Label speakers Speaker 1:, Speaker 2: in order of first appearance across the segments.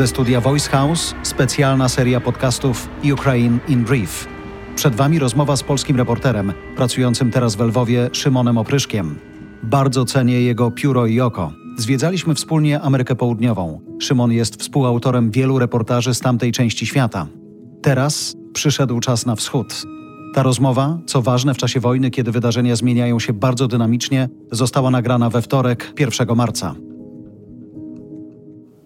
Speaker 1: Ze studia Voice House specjalna seria podcastów Ukraine in Brief. Przed Wami rozmowa z polskim reporterem, pracującym teraz w Lwowie, Szymonem Opryszkiem. Bardzo cenię jego pióro i oko. Zwiedzaliśmy wspólnie Amerykę Południową. Szymon jest współautorem wielu reportaży z tamtej części świata. Teraz przyszedł czas na wschód. Ta rozmowa, co ważne w czasie wojny, kiedy wydarzenia zmieniają się bardzo dynamicznie, została nagrana we wtorek, 1 marca.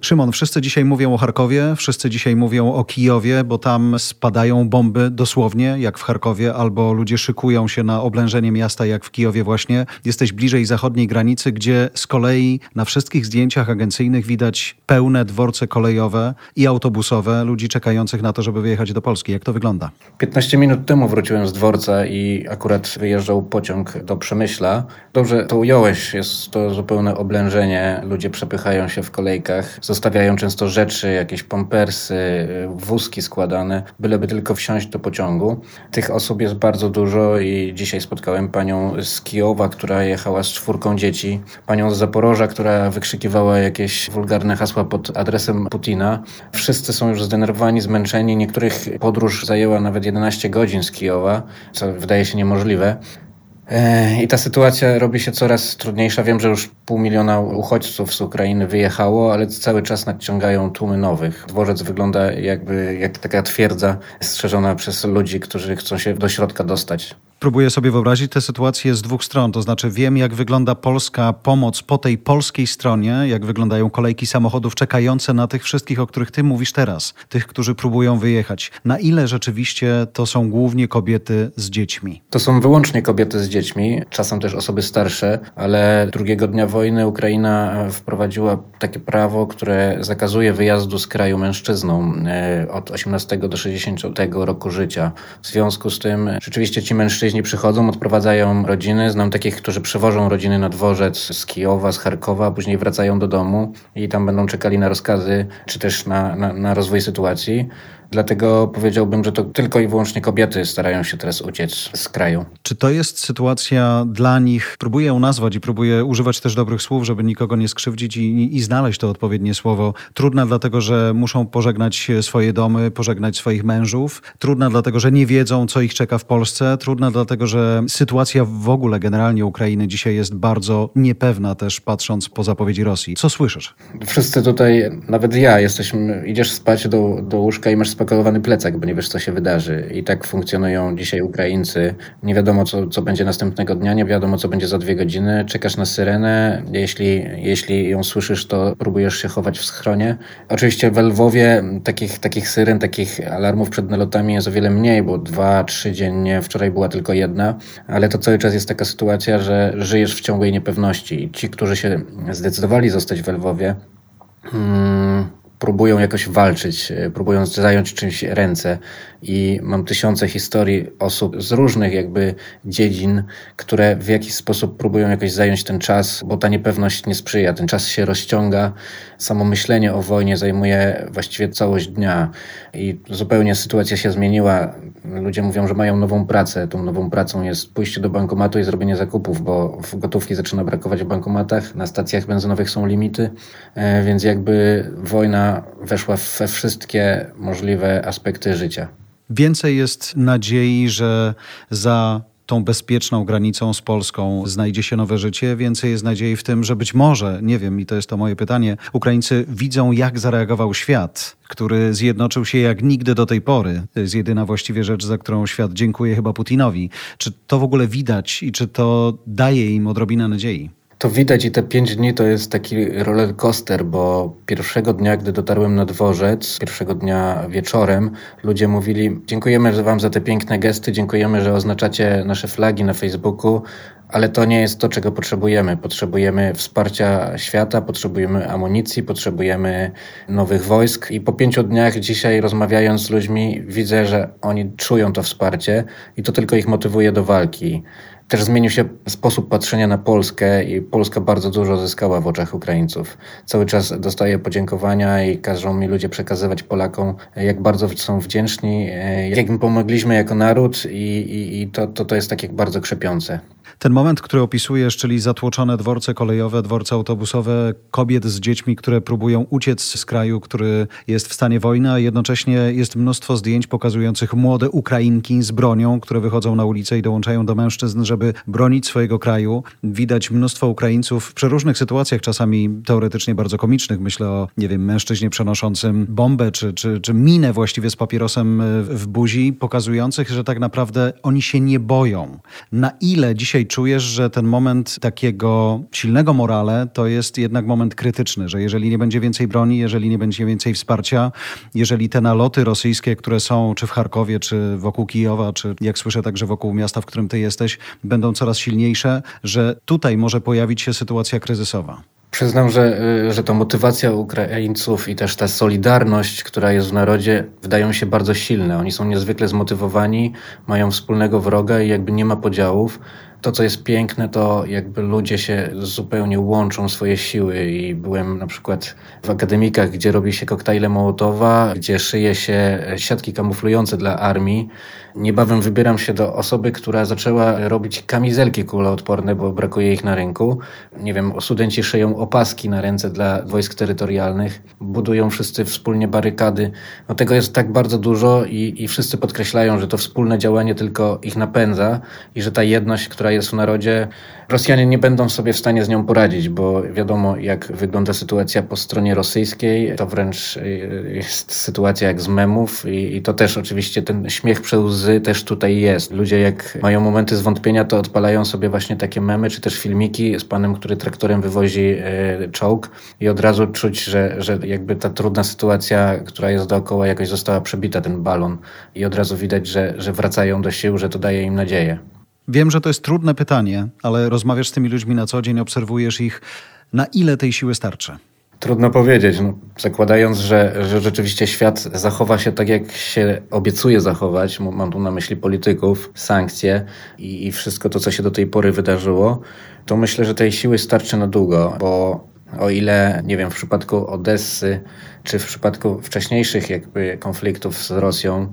Speaker 1: Szymon, wszyscy dzisiaj mówią o Charkowie, wszyscy dzisiaj mówią o Kijowie, bo tam spadają bomby dosłownie, jak w Charkowie, albo ludzie szykują się na oblężenie miasta, jak w Kijowie właśnie. Jesteś bliżej zachodniej granicy, gdzie z kolei na wszystkich zdjęciach agencyjnych widać pełne dworce kolejowe i autobusowe ludzi czekających na to, żeby wyjechać do Polski. Jak to wygląda?
Speaker 2: 15 minut temu wróciłem z dworca i akurat wyjeżdżał pociąg do Przemyśla. Dobrze to ująłeś, jest to zupełne oblężenie. Ludzie przepychają się w kolejkach zostawiają często rzeczy, jakieś pompersy, wózki składane, byleby tylko wsiąść do pociągu. Tych osób jest bardzo dużo i dzisiaj spotkałem panią z Kijowa, która jechała z czwórką dzieci, panią z Zaporoża, która wykrzykiwała jakieś wulgarne hasła pod adresem Putina. Wszyscy są już zdenerwowani, zmęczeni. Niektórych podróż zajęła nawet 11 godzin z Kijowa, co wydaje się niemożliwe. E, I ta sytuacja robi się coraz trudniejsza. Wiem, że już pół miliona uchodźców z Ukrainy wyjechało, ale cały czas nadciągają tłumy nowych. Dworzec wygląda jakby jak taka twierdza strzeżona przez ludzi, którzy chcą się do środka dostać.
Speaker 1: Próbuję sobie wyobrazić tę sytuację z dwóch stron. To znaczy, wiem, jak wygląda polska pomoc po tej polskiej stronie, jak wyglądają kolejki samochodów czekające na tych wszystkich, o których ty mówisz teraz, tych, którzy próbują wyjechać. Na ile rzeczywiście to są głównie kobiety z dziećmi?
Speaker 2: To są wyłącznie kobiety z dziećmi, czasem też osoby starsze, ale drugiego dnia wojny Ukraina wprowadziła takie prawo, które zakazuje wyjazdu z kraju mężczyznom e, od 18 do 60 roku życia. W związku z tym rzeczywiście ci mężczyźni mężczyźni przychodzą, odprowadzają rodziny. Znam takich, którzy przewożą rodziny na dworzec z Kijowa, z Charkowa, później wracają do domu i tam będą czekali na rozkazy, czy też na, na, na rozwój sytuacji. Dlatego powiedziałbym, że to tylko i wyłącznie kobiety starają się teraz uciec z kraju.
Speaker 1: Czy to jest sytuacja dla nich, próbuję ją nazwać i próbuję używać też dobrych słów, żeby nikogo nie skrzywdzić i, i znaleźć to odpowiednie słowo. Trudna dlatego, że muszą pożegnać swoje domy, pożegnać swoich mężów. Trudna dlatego, że nie wiedzą, co ich czeka w Polsce. Trudna dlatego, że sytuacja w ogóle generalnie Ukrainy dzisiaj jest bardzo niepewna też patrząc po zapowiedzi Rosji. Co słyszysz?
Speaker 2: Wszyscy tutaj, nawet ja, jesteśmy, idziesz spać do, do łóżka i masz spakowany plecak, bo nie wiesz, co się wydarzy. I tak funkcjonują dzisiaj Ukraińcy. Nie wiadomo, co, co będzie następnego dnia, nie wiadomo, co będzie za dwie godziny. Czekasz na syrenę. Jeśli, jeśli ją słyszysz, to próbujesz się chować w schronie. Oczywiście w Lwowie takich, takich syren, takich alarmów przed nalotami jest o wiele mniej, bo dwa, trzy dziennie. Wczoraj była tylko jedna, ale to cały czas jest taka sytuacja, że żyjesz w ciągłej niepewności. I ci, którzy się zdecydowali zostać w Lwowie, hmm, próbują jakoś walczyć, e, próbują zająć czymś ręce. I mam tysiące historii osób z różnych jakby dziedzin, które w jakiś sposób próbują jakoś zająć ten czas, bo ta niepewność nie sprzyja, ten czas się rozciąga, samo myślenie o wojnie zajmuje właściwie całość dnia. I zupełnie sytuacja się zmieniła. Ludzie mówią, że mają nową pracę. Tą nową pracą jest pójście do bankomatu i zrobienie zakupów, bo gotówki zaczyna brakować w bankomatach, na stacjach benzynowych są limity, e, więc jakby wojna weszła we wszystkie możliwe aspekty życia.
Speaker 1: Więcej jest nadziei, że za tą bezpieczną granicą z Polską znajdzie się nowe życie. Więcej jest nadziei w tym, że być może, nie wiem, i to jest to moje pytanie, Ukraińcy widzą, jak zareagował świat, który zjednoczył się jak nigdy do tej pory. To jest jedyna właściwie rzecz, za którą świat dziękuje chyba Putinowi. Czy to w ogóle widać i czy to daje im odrobinę nadziei?
Speaker 2: To widać i te pięć dni to jest taki roller coaster, bo pierwszego dnia, gdy dotarłem na dworzec, pierwszego dnia wieczorem, ludzie mówili: Dziękujemy Wam za te piękne gesty, dziękujemy, że oznaczacie nasze flagi na Facebooku, ale to nie jest to, czego potrzebujemy. Potrzebujemy wsparcia świata, potrzebujemy amunicji, potrzebujemy nowych wojsk. I po pięciu dniach dzisiaj rozmawiając z ludźmi, widzę, że oni czują to wsparcie i to tylko ich motywuje do walki. Też zmienił się sposób patrzenia na Polskę i Polska bardzo dużo zyskała w oczach Ukraińców. Cały czas dostaję podziękowania i każą mi ludzie przekazywać Polakom, jak bardzo są wdzięczni, jak im pomogliśmy jako naród i, i, i to, to, to jest takie bardzo krzepiące.
Speaker 1: Ten moment, który opisujesz, czyli zatłoczone dworce kolejowe, dworce autobusowe, kobiet z dziećmi, które próbują uciec z kraju, który jest w stanie wojny, a jednocześnie jest mnóstwo zdjęć pokazujących młode Ukrainki z bronią, które wychodzą na ulicę i dołączają do mężczyzn, żeby bronić swojego kraju. Widać mnóstwo Ukraińców w przeróżnych sytuacjach, czasami teoretycznie bardzo komicznych. Myślę o, nie wiem, mężczyźnie przenoszącym bombę czy, czy, czy minę właściwie z papierosem w buzi, pokazujących, że tak naprawdę oni się nie boją. Na ile dzisiaj czujesz, że ten moment takiego silnego morale to jest jednak moment krytyczny, że jeżeli nie będzie więcej broni, jeżeli nie będzie więcej wsparcia, jeżeli te naloty rosyjskie, które są czy w Charkowie, czy wokół Kijowa, czy jak słyszę także wokół miasta, w którym ty jesteś, będą coraz silniejsze, że tutaj może pojawić się sytuacja kryzysowa.
Speaker 2: Przyznam, że, y, że to motywacja Ukraińców i też ta solidarność, która jest w narodzie, wydają się bardzo silne. Oni są niezwykle zmotywowani, mają wspólnego wroga i jakby nie ma podziałów to, co jest piękne, to jakby ludzie się zupełnie łączą swoje siły i byłem na przykład w akademikach, gdzie robi się koktajle Mołotowa, gdzie szyje się siatki kamuflujące dla armii. Niebawem wybieram się do osoby, która zaczęła robić kamizelki kuloodporne, bo brakuje ich na rynku. Nie wiem, studenci szyją opaski na ręce dla wojsk terytorialnych, budują wszyscy wspólnie barykady. No tego jest tak bardzo dużo i, i wszyscy podkreślają, że to wspólne działanie tylko ich napędza i że ta jedność, która jest w narodzie, Rosjanie nie będą sobie w stanie z nią poradzić, bo wiadomo, jak wygląda sytuacja po stronie rosyjskiej. To wręcz y, jest sytuacja jak z memów, i, i to też oczywiście ten śmiech przez łzy też tutaj jest. Ludzie, jak mają momenty zwątpienia, to odpalają sobie właśnie takie memy, czy też filmiki z panem, który traktorem wywozi y, czołg, i od razu czuć, że, że jakby ta trudna sytuacja, która jest dookoła, jakoś została przebita, ten balon, i od razu widać, że, że wracają do sił, że to daje im nadzieję.
Speaker 1: Wiem, że to jest trudne pytanie, ale rozmawiasz z tymi ludźmi na co dzień, obserwujesz ich. Na ile tej siły starczy?
Speaker 2: Trudno powiedzieć. No, zakładając, że, że rzeczywiście świat zachowa się tak, jak się obiecuje zachować, mam tu na myśli polityków, sankcje i, i wszystko to, co się do tej pory wydarzyło, to myślę, że tej siły starczy na długo, bo o ile, nie wiem, w przypadku Odessy, czy w przypadku wcześniejszych jakby konfliktów z Rosją,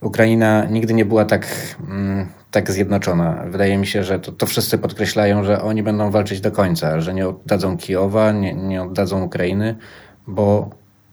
Speaker 2: Ukraina nigdy nie była tak, mm, tak zjednoczona. Wydaje mi się, że to, to wszyscy podkreślają, że oni będą walczyć do końca, że nie oddadzą Kijowa, nie, nie oddadzą Ukrainy, bo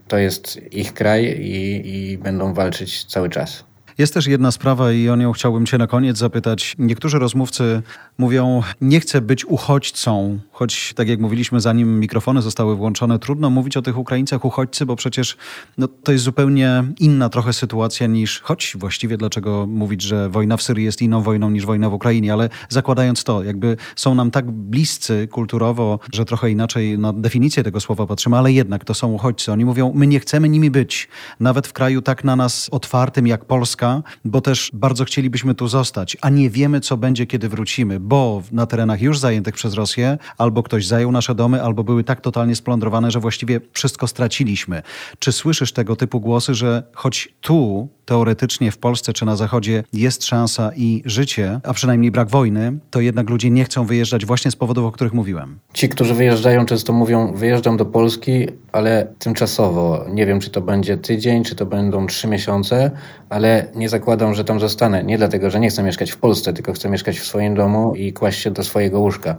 Speaker 2: to jest ich kraj i, i będą walczyć cały czas.
Speaker 1: Jest też jedna sprawa i o nią chciałbym Cię na koniec zapytać. Niektórzy rozmówcy mówią, nie chcę być uchodźcą, choć tak jak mówiliśmy, zanim mikrofony zostały włączone, trudno mówić o tych Ukraińcach uchodźcy, bo przecież no, to jest zupełnie inna trochę sytuacja niż, choć właściwie dlaczego mówić, że wojna w Syrii jest inną wojną niż wojna w Ukrainie, ale zakładając to, jakby są nam tak bliscy kulturowo, że trochę inaczej na definicję tego słowa patrzymy, ale jednak to są uchodźcy. Oni mówią, my nie chcemy nimi być, nawet w kraju tak na nas otwartym jak Polska, bo też bardzo chcielibyśmy tu zostać, a nie wiemy, co będzie, kiedy wrócimy, bo na terenach już zajętych przez Rosję albo ktoś zajął nasze domy, albo były tak totalnie splądrowane, że właściwie wszystko straciliśmy. Czy słyszysz tego typu głosy, że choć tu teoretycznie w Polsce czy na Zachodzie jest szansa i życie, a przynajmniej brak wojny, to jednak ludzie nie chcą wyjeżdżać właśnie z powodów, o których mówiłem.
Speaker 2: Ci, którzy wyjeżdżają, często mówią: Wyjeżdżam do Polski, ale tymczasowo. Nie wiem, czy to będzie tydzień, czy to będą trzy miesiące, ale nie zakładam, że tam zostanę. Nie dlatego, że nie chcę mieszkać w Polsce, tylko chcę mieszkać w swoim domu i kłaść się do swojego łóżka.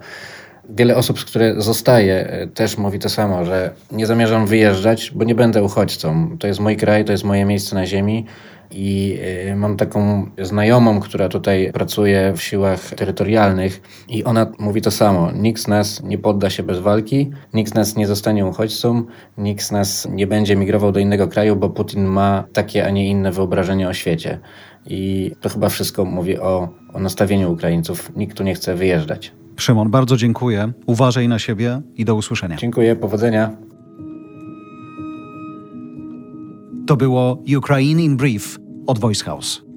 Speaker 2: Wiele osób, z które zostaje, też mówi to samo, że nie zamierzam wyjeżdżać, bo nie będę uchodźcą. To jest mój kraj, to jest moje miejsce na ziemi i y, mam taką znajomą, która tutaj pracuje w siłach terytorialnych i ona mówi to samo. Nikt z nas nie podda się bez walki, nikt z nas nie zostanie uchodźcą, nikt z nas nie będzie migrował do innego kraju, bo Putin ma takie, a nie inne wyobrażenie o świecie. I to chyba wszystko mówi o, o nastawieniu Ukraińców. Nikt tu nie chce wyjeżdżać.
Speaker 1: Szymon, bardzo dziękuję. Uważaj na siebie i do usłyszenia.
Speaker 2: Dziękuję, powodzenia.
Speaker 1: To było Ukraine in Brief od Voice House.